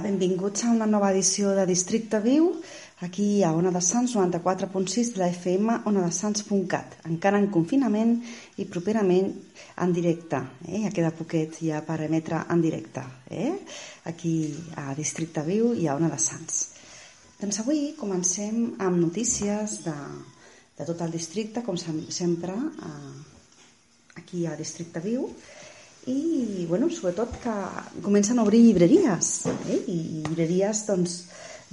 benvinguts a una nova edició de Districte Viu, aquí a Ona de Sants 94.6 de la FM onadesans.cat, encara en confinament i properament en directe, eh? ja queda poquet ja per emetre en directe, eh? aquí a Districte Viu i a Ona de Sants. Doncs avui comencem amb notícies de, de tot el districte, com sempre, eh, aquí a Districte Viu, i bueno, sobretot que comencen a obrir llibreries eh? i llibreries doncs,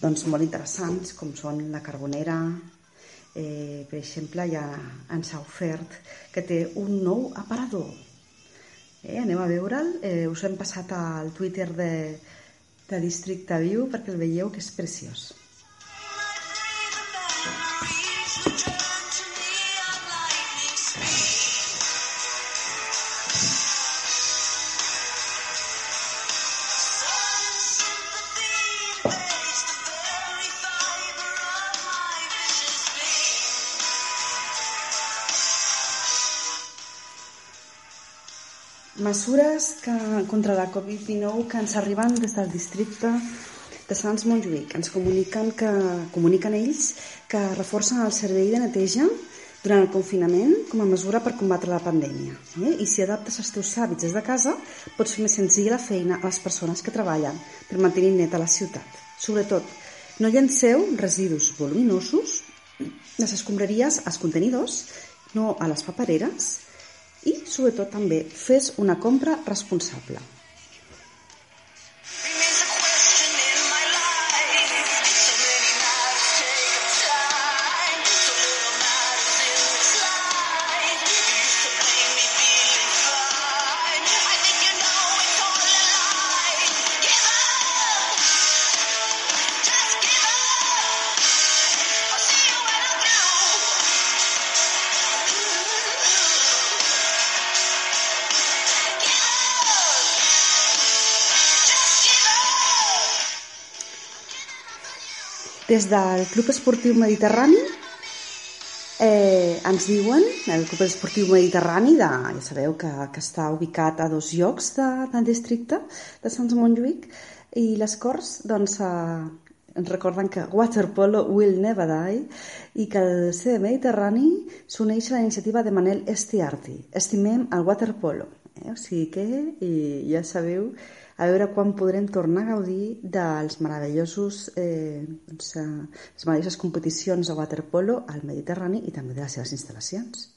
doncs molt interessants com són la Carbonera eh, per exemple ja ens ha ofert que té un nou aparador eh? anem a veure'l eh, us hem passat al Twitter de, de Districte Viu perquè el veieu que és preciós Mesures que, contra la Covid-19 que ens arriben des del districte de Sants Montjuïc. Ens comuniquen, que, comuniquen ells que reforcen el servei de neteja durant el confinament com a mesura per combatre la pandèmia. Eh? I si adaptes els teus hàbits des de casa, pots fer més senzilla la feina a les persones que treballen per mantenir neta la ciutat. Sobretot, no llanceu residus voluminosos, les escombraries als contenidors, no a les papereres, i, sobretot, també fes una compra responsable. Des del Club Esportiu Mediterrani eh, ens diuen, el Club Esportiu Mediterrani, de, ja sabeu que, que està ubicat a dos llocs de, del districte de Sants Montjuïc, i les Corts doncs, eh, ens recorden que Waterpolo will never die i que el CD Mediterrani s'uneix a la iniciativa de Manel Estiarti. Estimem el waterpolo. Eh? O sigui que i ja sabeu a veure quan podrem tornar a gaudir dels meravellosos, eh, doncs, eh, les meravelloses competicions de waterpolo al Mediterrani i també de les seves instal·lacions.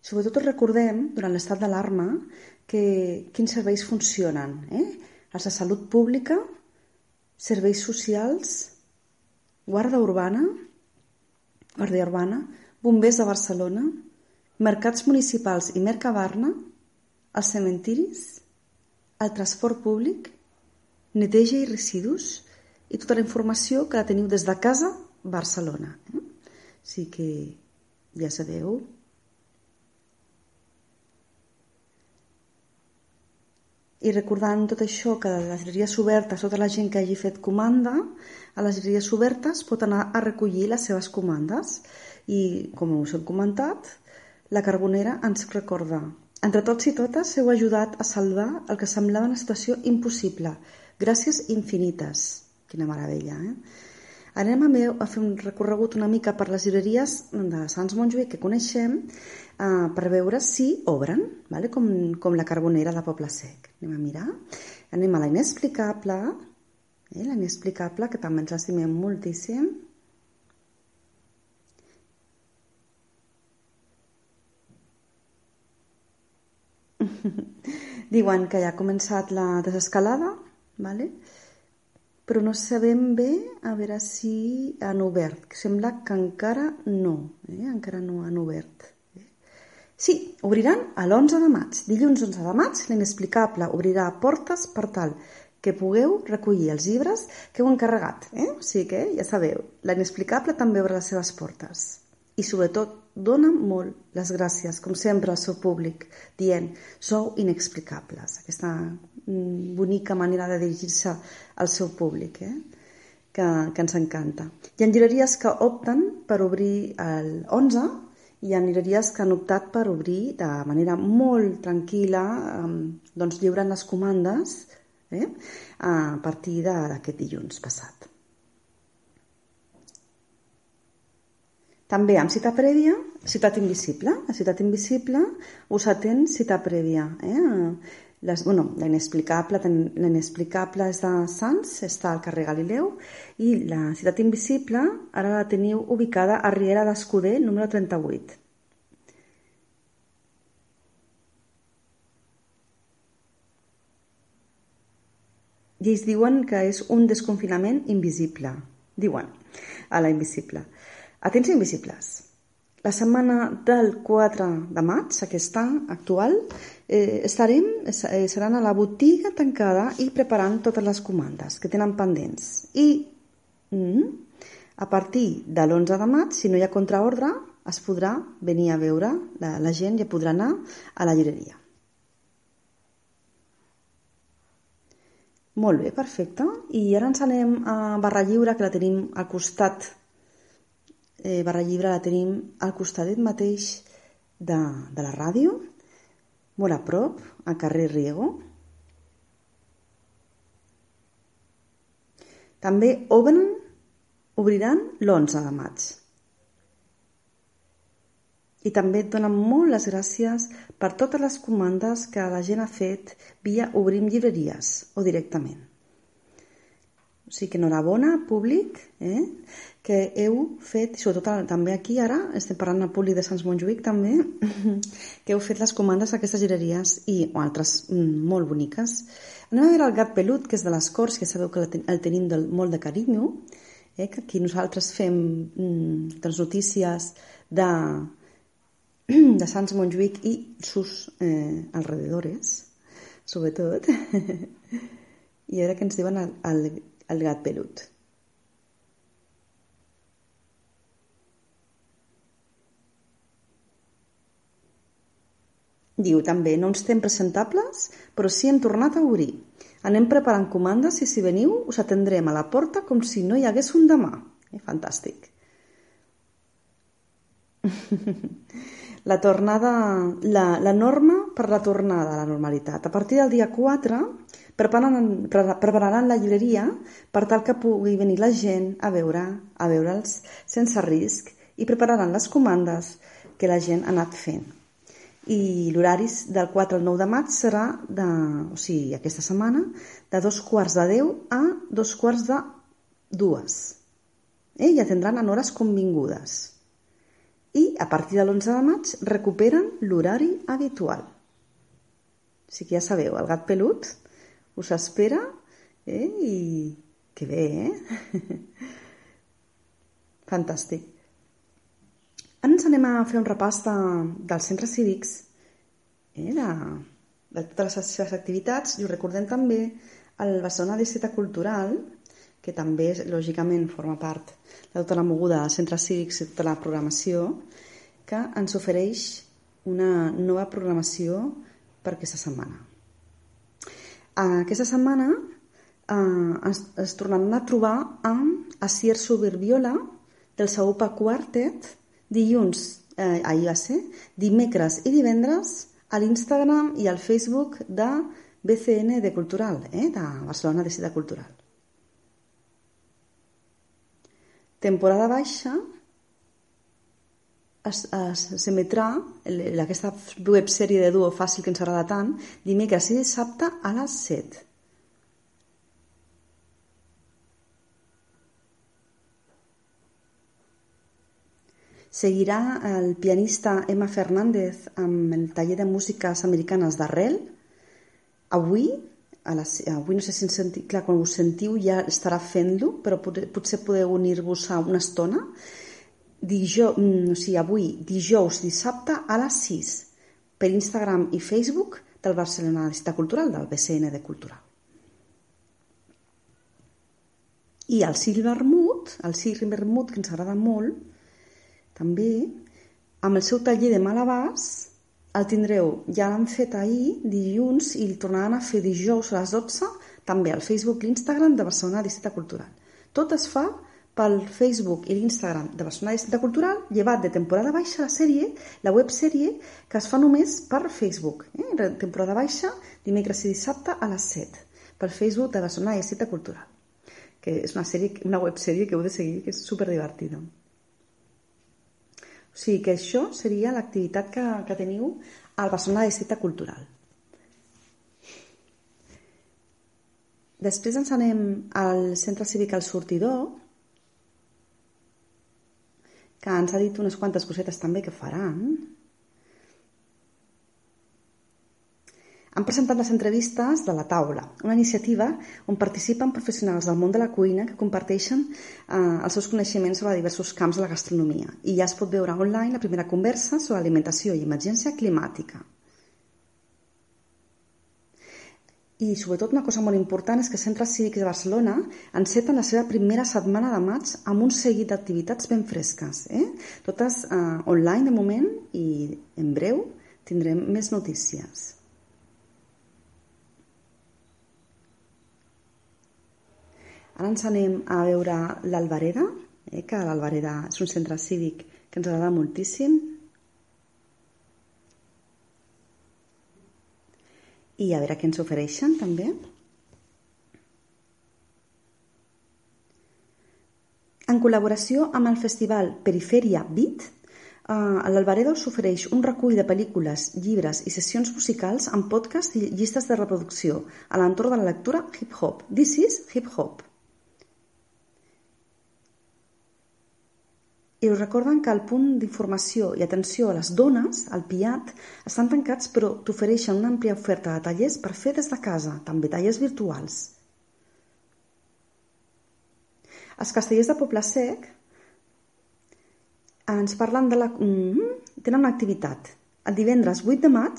Sobretot recordem, durant l'estat d'alarma, que quins serveis funcionen. Eh? Els de salut pública, serveis socials, guarda urbana, guàrdia urbana, bombers de Barcelona, mercats municipals i Mercabarna, els cementiris, el transport públic, neteja i residus i tota la informació que la teniu des de casa Barcelona. Eh? Que ja sabeu I recordant tot això, que a les llibreries obertes, tota la gent que hagi fet comanda, a les llibreries obertes pot anar a recollir les seves comandes. I, com us hem comentat, la Carbonera ens recorda entre tots i totes heu ajudat a salvar el que semblava una situació impossible. Gràcies infinites. Quina meravella, eh? Anem a, meu, a fer un recorregut una mica per les llibreries de Sants Montjuïc que coneixem eh, per veure si obren, vale? com, com la Carbonera de Poble Sec. Anem a mirar. Anem a la inexplicable, eh? la inexplicable, que també ens estimem moltíssim. Diuen que ja ha començat la desescalada, ¿vale? però no sabem bé a veure si han obert. Sembla que encara no, eh? encara no han obert. Eh? Sí, obriran a l'11 de maig. Dilluns 11 de maig, l'inexplicable obrirà portes per tal que pugueu recollir els llibres que heu encarregat. Eh? O sigui que, ja sabeu, l'inexplicable també obre les seves portes. I sobretot dona molt les gràcies, com sempre, al seu públic, dient sou inexplicables. Aquesta mm, bonica manera de dirigir-se al seu públic, eh? que, que ens encanta. Hi ha llibreries que opten per obrir el 11 hi ha llibreries que han optat per obrir de manera molt tranquil·la, doncs lliuren les comandes eh, a partir d'aquest dilluns passat. També amb cita prèvia, ciutat invisible. La ciutat invisible us atén cita prèvia. Eh? Les, bueno, l'inexplicable és de Sants, està al carrer Galileu, i la ciutat invisible ara la teniu ubicada a Riera d'Escuder, número 38. I ells diuen que és un desconfinament invisible. Diuen, a la invisible. Atenció invisibles. La setmana del 4 de maig, aquesta actual, eh, estarem, eh, seran a la botiga tancada i preparant totes les comandes que tenen pendents. I mm, a partir de l'11 de maig, si no hi ha contraordre, es podrà venir a veure, la, la gent ja podrà anar a la llibreria. Molt bé, perfecte. I ara ens anem a Barra Lliure, que la tenim al costat eh, barra llibre la tenim al costadet mateix de, de la ràdio, molt a prop, al carrer Riego. També obren, obriran l'11 de maig. I també et donen molt les gràcies per totes les comandes que la gent ha fet via Obrim Llibreries o directament. O sigui que enhorabona, públic, eh? Que heu fet, sobretot també aquí ara, estem parlant a Puli de Sants Montjuïc també, que heu fet les comandes d'aquestes gireries i o altres mm, molt boniques. Anem a veure el gat pelut, que és de les Corts, que sabeu que el tenim del, molt de carinyo, eh? que aquí nosaltres fem mm, les notícies de, de Sants Montjuïc i sus eh, alrededores, sobretot. I ara que ens diuen el, el el gat pelut. Diu també, no ens estem presentables, però sí hem tornat a obrir. Anem preparant comandes i si veniu us atendrem a la porta com si no hi hagués un demà. Eh, fantàstic. la tornada, la, la norma per la tornada a la normalitat. A partir del dia 4 prepararan, prepararan la llibreria per tal que pugui venir la gent a veure a veure'ls sense risc i prepararan les comandes que la gent ha anat fent. I l'horari del 4 al 9 de maig serà, de, o sigui, aquesta setmana, de dos quarts de 10 a dos quarts de dues. Eh? I atendran en hores convingudes. I a partir de l'11 de maig recuperen l'horari habitual. O sigui que ja sabeu, el gat pelut us espera eh? i que bé, eh? Fantàstic. Ara ens anem a fer un repàs de, dels centres cívics, eh? de, de totes les seves activitats i us recordem també el Barcelona Districte Cultural, que també, lògicament, forma part de tota la moguda de centres cívics i tota la programació, que ens ofereix una nova programació per aquesta setmana. Aquesta setmana eh, es, es tornaran a trobar amb Asier Subirbiola del Saupa Quartet dilluns, eh, ahir va ser, dimecres i divendres a l'Instagram i al Facebook de BCN de Cultural, eh, de Barcelona de Ciutat Cultural. Temporada baixa s'emetrà aquesta websèrie de duo fàcil que ens agrada tant dimecres i dissabte a les 7. Seguirà el pianista Emma Fernández amb el taller de músiques americanes d'arrel. Avui, a les, avui no sé si senti, clar, quan ho sentiu ja estarà fent-lo, però potser podeu unir-vos a una estona dijous, mm, o sigui, avui, dijous, dissabte a les 6 per Instagram i Facebook del Barcelona Ciutat Cultural, del BCN de Cultural. I el Silvermut, el Silvermut, que ens agrada molt, també, amb el seu taller de malabars, el tindreu, ja l'han fet ahir, dilluns, i el tornaran a fer dijous a les 12, també al Facebook i Instagram de Barcelona Districte Cultural. Tot es fa pel Facebook i l'Instagram de Barcelona Districte Cultural, llevat de temporada baixa la sèrie, la websèrie, que es fa només per Facebook. Eh? Temporada baixa, dimecres i dissabte a les 7, pel Facebook de Barcelona Districte Cultural, que és una, sèrie, una websèrie que heu de seguir, que és superdivertida. Sigui que això seria l'activitat que, que teniu al Barcelona Districte Cultural. Després ens anem al Centre Cívic al Sortidor, que ens ha dit unes quantes cosetes també que faran. Han presentat les entrevistes de la taula, una iniciativa on participen professionals del món de la cuina que comparteixen eh, els seus coneixements sobre diversos camps de la gastronomia. I ja es pot veure online la primera conversa sobre alimentació i emergència climàtica. I sobretot una cosa molt important és que Centres Cívics de Barcelona enceten la seva primera setmana de maig amb un seguit d'activitats ben fresques. Eh? Totes eh, online de moment i en breu tindrem més notícies. Ara ens anem a veure l'Albareda, eh, que l'Albareda és un centre cívic que ens agrada moltíssim, i a veure què ens ofereixen també. En col·laboració amb el festival Periferia Beat, eh, l'Alvareda us ofereix un recull de pel·lícules, llibres i sessions musicals amb podcast i llistes de reproducció a l'entorn de la lectura hip-hop. This is hip-hop. I us recorden que el punt d'informació i atenció a les dones, el PIAT, estan tancats però t'ofereixen una àmplia oferta de tallers per fer des de casa, també tallers virtuals. Els castellers de Poble Sec ens parlen de la... Mm -hmm, tenen una activitat. El divendres 8 de maig,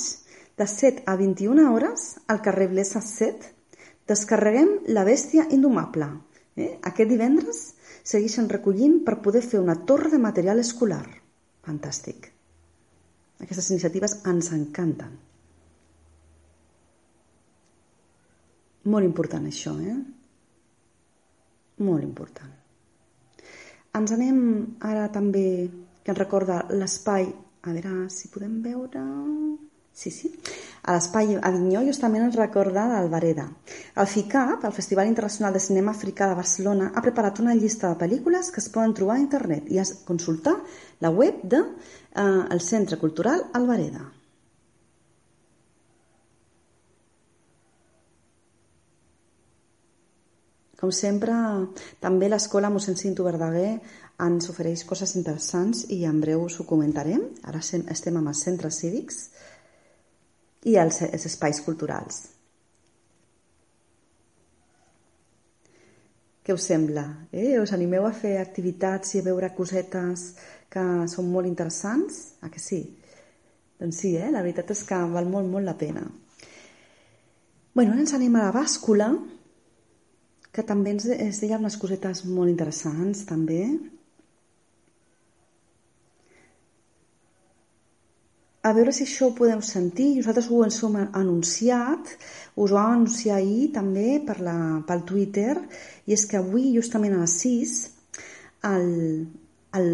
de 7 a 21 hores, al carrer Blesa 7, descarreguem La bèstia indomable. Eh? Aquest divendres segueixen recollint per poder fer una torre de material escolar. Fantàstic. Aquestes iniciatives ens encanten. Molt important això, eh? Molt important. Ens anem ara també, que ens recorda l'espai, a veure si podem veure... Sí, sí. A l'espai Avinyó justament ens recorda l'Albareda. El FICAP, el Festival Internacional de Cinema Africà de Barcelona, ha preparat una llista de pel·lícules que es poden trobar a internet i a consultar la web del de, eh, el Centre Cultural Albareda. Com sempre, també l'escola mossèn Cinto Verdaguer ens ofereix coses interessants i en breu us ho comentarem. Ara estem amb els centres cívics i els, els espais culturals. Què us sembla? Eh? Us animeu a fer activitats i a veure cosetes que són molt interessants? Ah, que sí? Doncs sí, eh? la veritat és que val molt, molt la pena. Bueno, ara ens anem a la bàscula, que també ens deia unes cosetes molt interessants, també. A veure si això ho podeu sentir. Nosaltres ho ens hem anunciat, us ho vam anunciar ahir també per la, pel Twitter, i és que avui, justament a les 6, el, el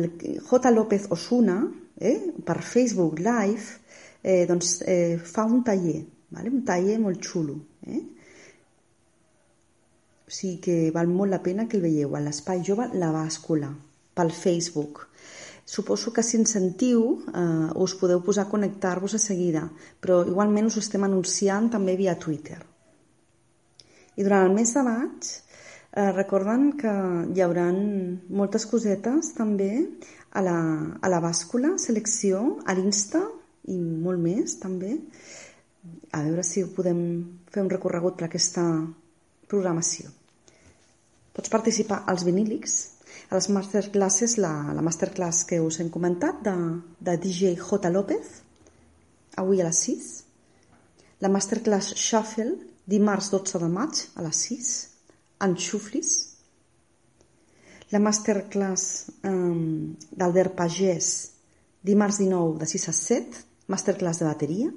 J. López Osuna, eh, per Facebook Live, eh, doncs, eh, fa un taller, vale? un taller molt xulo. Eh? O sigui que val molt la pena que el veieu a l'Espai Jove La Bàscula, pel Facebook. Suposo que si en sentiu eh, us podeu posar a connectar-vos a seguida, però igualment us estem anunciant també via Twitter. I durant el mes de maig eh, recorden que hi haurà moltes cosetes també a la, a la bàscula, selecció, a l'Insta i molt més també. A veure si podem fer un recorregut per aquesta programació. Pots participar als vinílics a les masterclasses, la, la masterclass que us hem comentat de, de DJ J. López, avui a les 6. La masterclass Shuffle, dimarts 12 de maig a les 6, en Xuflis. La masterclass um, d'Albert Pagès, dimarts 19 de 6 a 7, masterclass de bateria.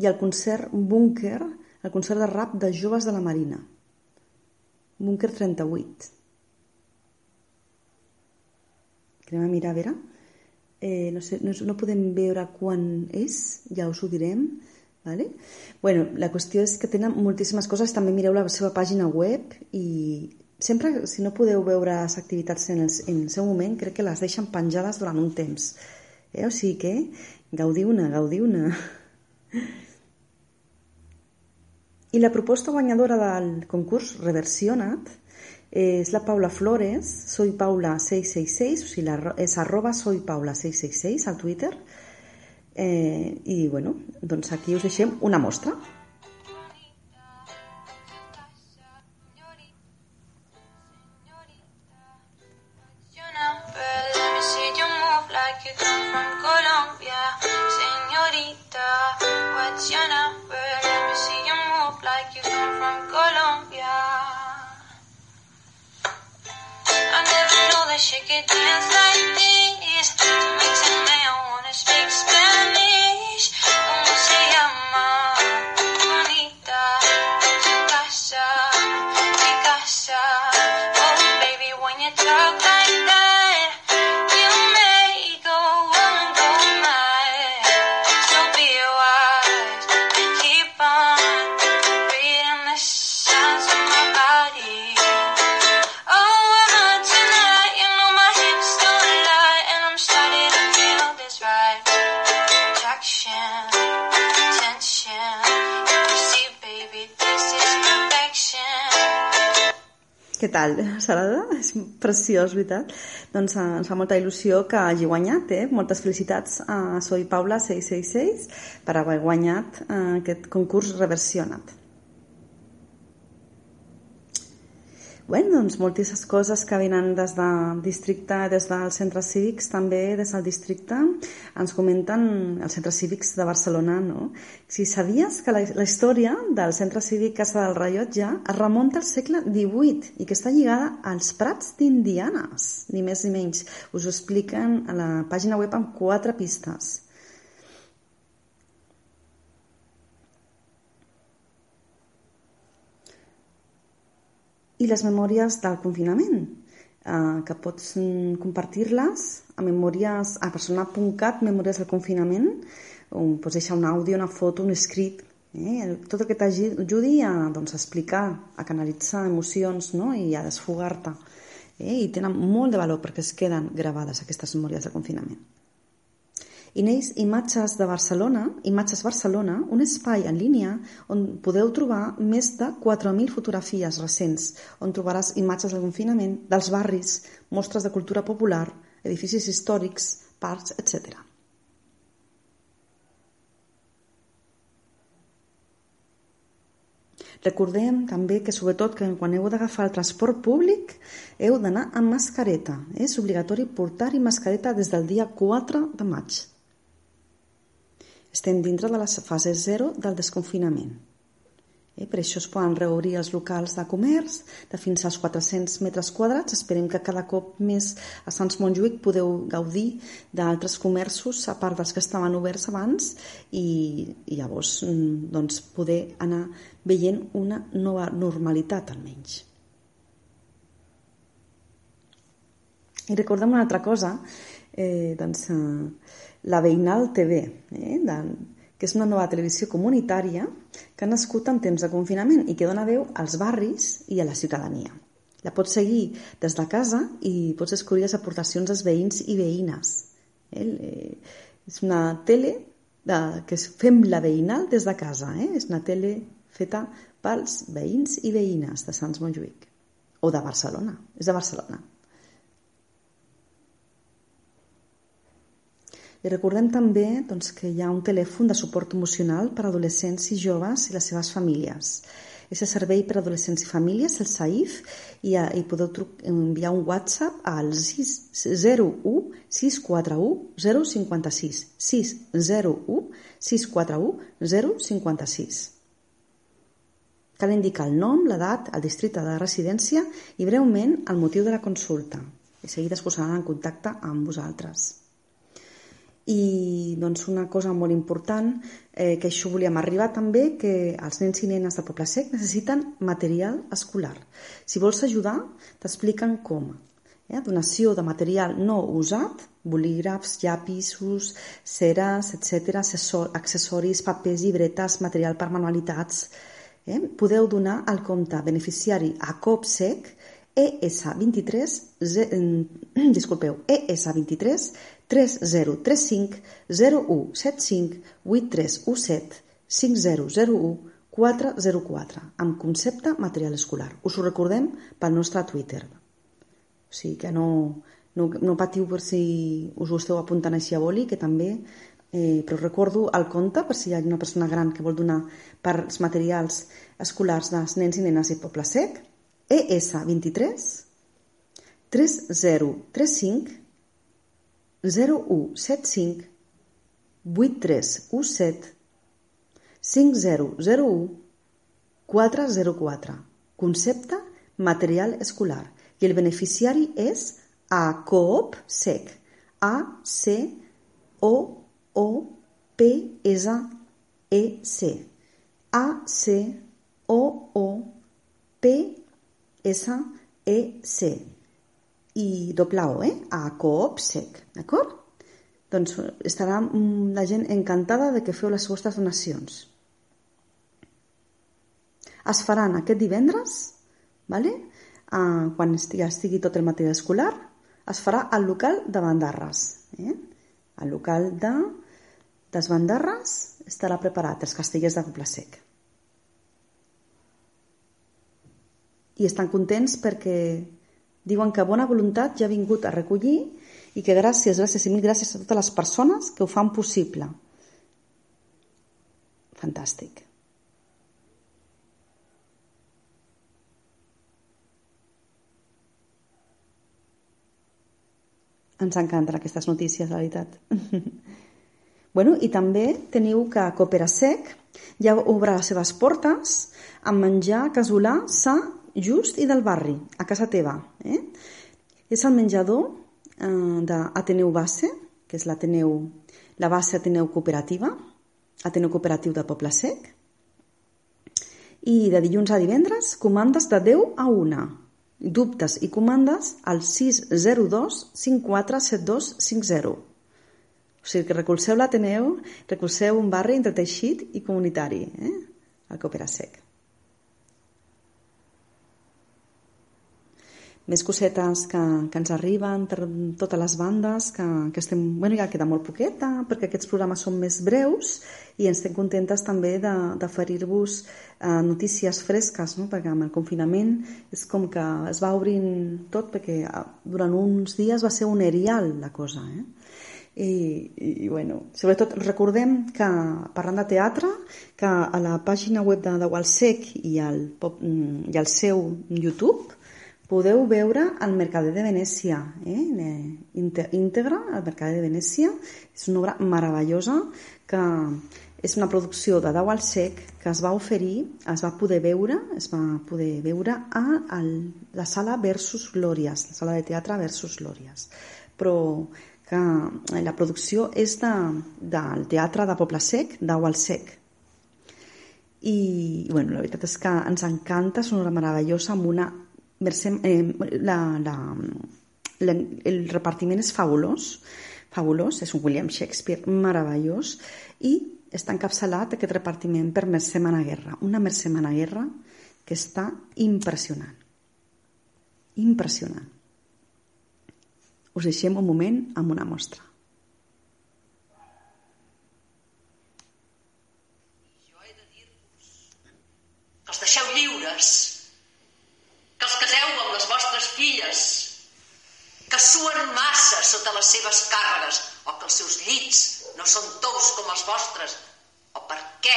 I el concert Bunker, el concert de rap de joves de la Marina. Bunker 38 que anem a mirar a veure. Eh, no, sé, no, no podem veure quan és, ja us ho direm. Vale? Bueno, la qüestió és que tenen moltíssimes coses, també mireu la seva pàgina web i sempre, si no podeu veure les activitats en el, en el seu moment, crec que les deixen penjades durant un temps. Eh? O sigui que gaudiu-ne, gaudiu-ne. I la proposta guanyadora del concurs Reversionat és la Paula Flores, soy Paula 666, o sigui, la, arroba soy Paula 666 al Twitter, Eh, I bueno, doncs aquí us deixem una mostra. que te. Què tal? S'agrada? És preciós, veritat? Doncs eh, ens fa molta il·lusió que hagi guanyat, eh? Moltes felicitats a Soy Paula 666 per haver guanyat eh, aquest concurs reversionat. Bueno, doncs moltíssimes coses que venen des del districte, des dels centres cívics, també des del districte, ens comenten els centres cívics de Barcelona, no? Si sabies que la, la història del centre cívic Casa del Rellotge es remunta al segle XVIII i que està lligada als Prats d'Indianes, ni més ni menys. Us ho expliquen a la pàgina web amb quatre pistes. I les memòries del confinament, eh, que pots compartir-les a memòries a persona.cat, memòries del confinament, on pots deixar un àudio, una foto, un escrit, eh? tot el que t'ajudi a, doncs, explicar, a canalitzar emocions no? i a desfogar-te. Eh? I tenen molt de valor perquè es queden gravades aquestes memòries del confinament. I neix Imatges de Barcelona, Imatges Barcelona, un espai en línia on podeu trobar més de 4.000 fotografies recents, on trobaràs imatges del confinament, dels barris, mostres de cultura popular, edificis històrics, parcs, etc. Recordem també que, sobretot, que quan heu d'agafar el transport públic, heu d'anar amb mascareta. És obligatori portar-hi mascareta des del dia 4 de maig. Estem dintre de la fase 0 del desconfinament. Eh, per això es poden reobrir els locals de comerç de fins als 400 metres quadrats. Esperem que cada cop més a Sants Montjuïc podeu gaudir d'altres comerços a part dels que estaven oberts abans i, i llavors mm, doncs, poder anar veient una nova normalitat almenys. I recordem una altra cosa, eh, doncs, eh, la Veïnal TV, eh, de, que és una nova televisió comunitària que ha nascut en temps de confinament i que dona veu als barris i a la ciutadania. La pots seguir des de casa i pots escollir les aportacions dels veïns i veïnes. Eh? És una tele de, que fem la veïnal des de casa. Eh? És una tele feta pels veïns i veïnes de Sants Montjuïc. O de Barcelona. És de Barcelona. I recordem també doncs, que hi ha un telèfon de suport emocional per a adolescents i joves i les seves famílies. És el servei per a adolescents i famílies, el SAIF, i, i podeu enviar un WhatsApp al 601 641 056 601 641 056. Cal indicar el nom, l'edat, el districte de residència i breument el motiu de la consulta. I seguida es posaran en contacte amb vosaltres. I doncs una cosa molt important, eh, que això volíem arribar també, que els nens i nenes del Poble Sec necessiten material escolar. Si vols ajudar, t'expliquen com. eh? donació de material no usat, bolígrafs, llapisos, ceres, etc., accessoris, papers, llibretes, material per manualitats. Eh? Podeu donar al compte beneficiari a COPSEC ES23, ze, eh, disculpeu, ES23 3035 0175 8317 5001 404 amb concepte material escolar. Us ho recordem pel nostre Twitter. O sigui que no, no, no patiu per si us ho esteu apuntant així a boli, que també, eh, però recordo el compte per si hi ha una persona gran que vol donar per els materials escolars dels nens i nenes i Poble Sec, ES23 3035 0175 8317 5001 404 Concepte material escolar. I el beneficiari és a Coop Sec A C O O P S E C. A C O O P S E C i doble O, eh? A Coop Sec, d'acord? Doncs estarà la gent encantada de que feu les vostres donacions. Es faran aquest divendres, vale? Uh, quan estigui, estigui tot el material escolar, es farà al local de Bandarres. Eh? El local de, des Bandarres estarà preparat, els castellers de Poble Sec. I estan contents perquè diuen que bona voluntat ja ha vingut a recollir i que gràcies, gràcies i mil gràcies a totes les persones que ho fan possible. Fantàstic. Ens encanten aquestes notícies, la veritat. bueno, I també teniu que Cooperasec ja obre les seves portes amb menjar casolà sa, just i del barri, a casa teva. Eh? És el menjador eh, d'Ateneu Base, que és l'Ateneu, la base Ateneu Cooperativa, Ateneu Cooperatiu de Poble Sec, i de dilluns a divendres, comandes de 10 a 1. Dubtes i comandes al 602 547250. O sigui que recolzeu l'Ateneu, recolzeu un barri entreteixit i comunitari, eh? el Cooperasec. Més cosetes que, que ens arriben per totes les bandes, que, que estem, bueno, ja queda molt poqueta, perquè aquests programes són més breus i ens estem contentes també d'oferir-vos eh, notícies fresques, no? perquè amb el confinament és com que es va obrint tot, perquè eh, durant uns dies va ser un erial la cosa, eh? I, i, i bueno, sobretot recordem que parlant de teatre que a la pàgina web de, de Walsec i al, mm, i al seu YouTube podeu veure el Mercader de Venècia, eh? íntegra, el Mercader de Venècia. És una obra meravellosa que és una producció de Dau al Sec que es va oferir, es va poder veure, es va poder veure a, a la sala Versus Glòries, la sala de teatre Versus Glòries. Però que la producció és de, del teatre de Poble Sec, Dau al Sec. I bueno, la veritat és que ens encanta, és una meravellosa amb una eh, la, la, la, el repartiment és fabulós, fabulós, és un William Shakespeare meravellós i està encapçalat aquest repartiment per Mercè Managuerra, una Mercè Managuerra que està impressionant. Impressionant. Us deixem un moment amb una mostra. Jo he de dir-vos que els deixeu lliures que els caseu amb les vostres filles, que suen massa sota les seves càrregues, o que els seus llits no són tous com els vostres, o per què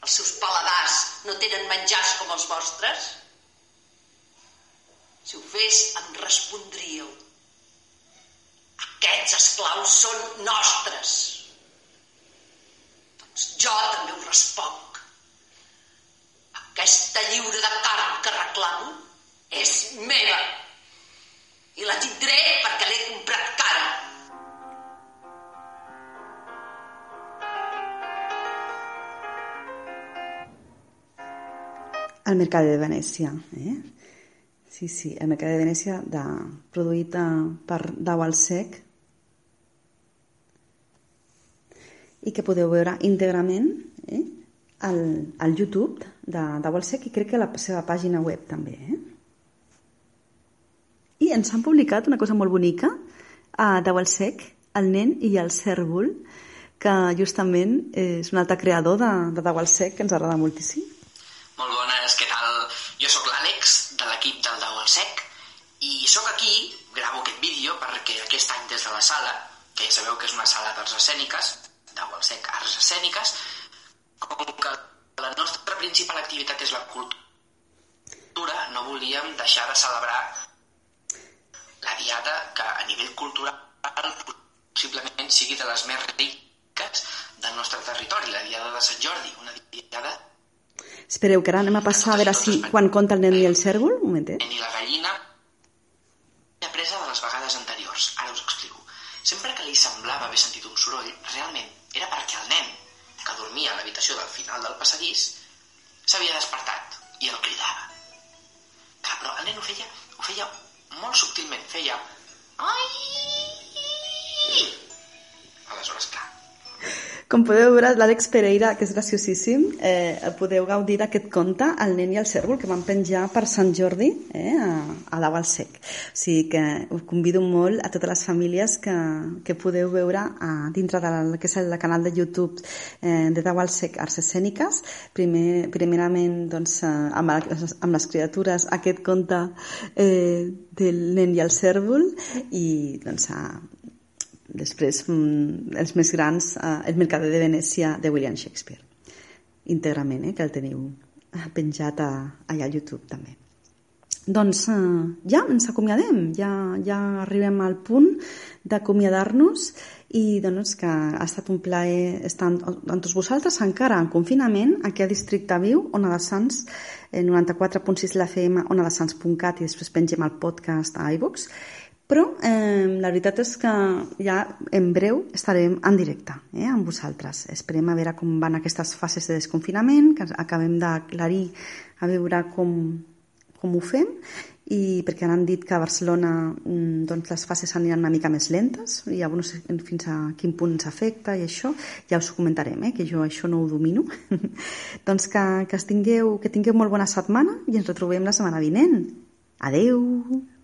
els seus paladars no tenen menjars com els vostres? Si ho fes, em respondríeu. Aquests esclaus són nostres. Doncs jo també ho responc. Aquesta lliure de carn que reclamo és meva. I la tindré perquè l'he comprat cara. al Mercat de Venècia. Eh? Sí, sí, el Mercat de Venècia de, produït eh, per Dau al Sec i que podeu veure íntegrament eh, al, al YouTube de Dau al Sec i crec que a la seva pàgina web també. Eh? Ens han publicat una cosa molt bonica a Dau al Sec, el nen i el cèrvol, que justament és un altre creador de, de Dau al Sec que ens agrada moltíssim. Molt bones, què tal? Jo sóc l'Àlex, de l'equip del Dau al Sec, i sóc aquí, gravo aquest vídeo perquè aquest any des de la sala, que ja sabeu que és una sala d'arts escèniques, Dau al Sec Arts Escèniques, com que la nostra principal activitat és la cultura, no volíem deixar de celebrar la diada que a nivell cultural possiblement sigui de les més riques del nostre territori, la diada de Sant Jordi, una diada Espereu, que ara anem a passar a veure si quan conta el nen i el cèrvol. Un momentet. i la gallina presa de les vegades anteriors. Ara us explico. Sempre que li semblava haver sentit un soroll, realment era perquè el nen, que dormia a l'habitació del final del passadís, s'havia despertat i el cridava. Clar, però el nen ho feia, ho feia molt subtilment, feia... Ai! Aleshores, clar, Com podeu veure, l'Àlex Pereira, que és graciosíssim, eh, podeu gaudir d'aquest conte, El nen i el cèrvol, que van penjar per Sant Jordi eh, a, a al Sec. O sigui que us convido molt a totes les famílies que, que podeu veure a, dintre del que és el canal de YouTube eh, de Dau al Sec Arts Escèniques. Primer, primerament, doncs, eh, amb, les, amb les criatures, aquest conte eh, del nen i el cèrvol i doncs, a, després mm, els més grans, eh, el Mercader de Venècia de William Shakespeare. Íntegrament, eh, que el teniu penjat a, allà a YouTube també. Doncs eh, ja ens acomiadem. Ja, ja arribem al punt d'acomiadar-nos i doncs que ha estat un plaer estar amb, amb tots vosaltres encara en confinament aquí a Districte Viu, Ona de Sants eh, 94.6 l'FM, onadesans.cat i després pengem el podcast a iVoox però eh, la veritat és que ja en breu estarem en directe eh, amb vosaltres. Esperem a veure com van aquestes fases de desconfinament, que acabem d'aclarir a veure com, com ho fem i perquè han dit que a Barcelona mm, doncs les fases aniran una mica més lentes i ja no sé fins a quin punt ens afecta i això, ja us ho comentarem, eh, que jo això no ho domino. doncs que, que, tingueu, que tingueu molt bona setmana i ens retrobem la setmana vinent. Adeu!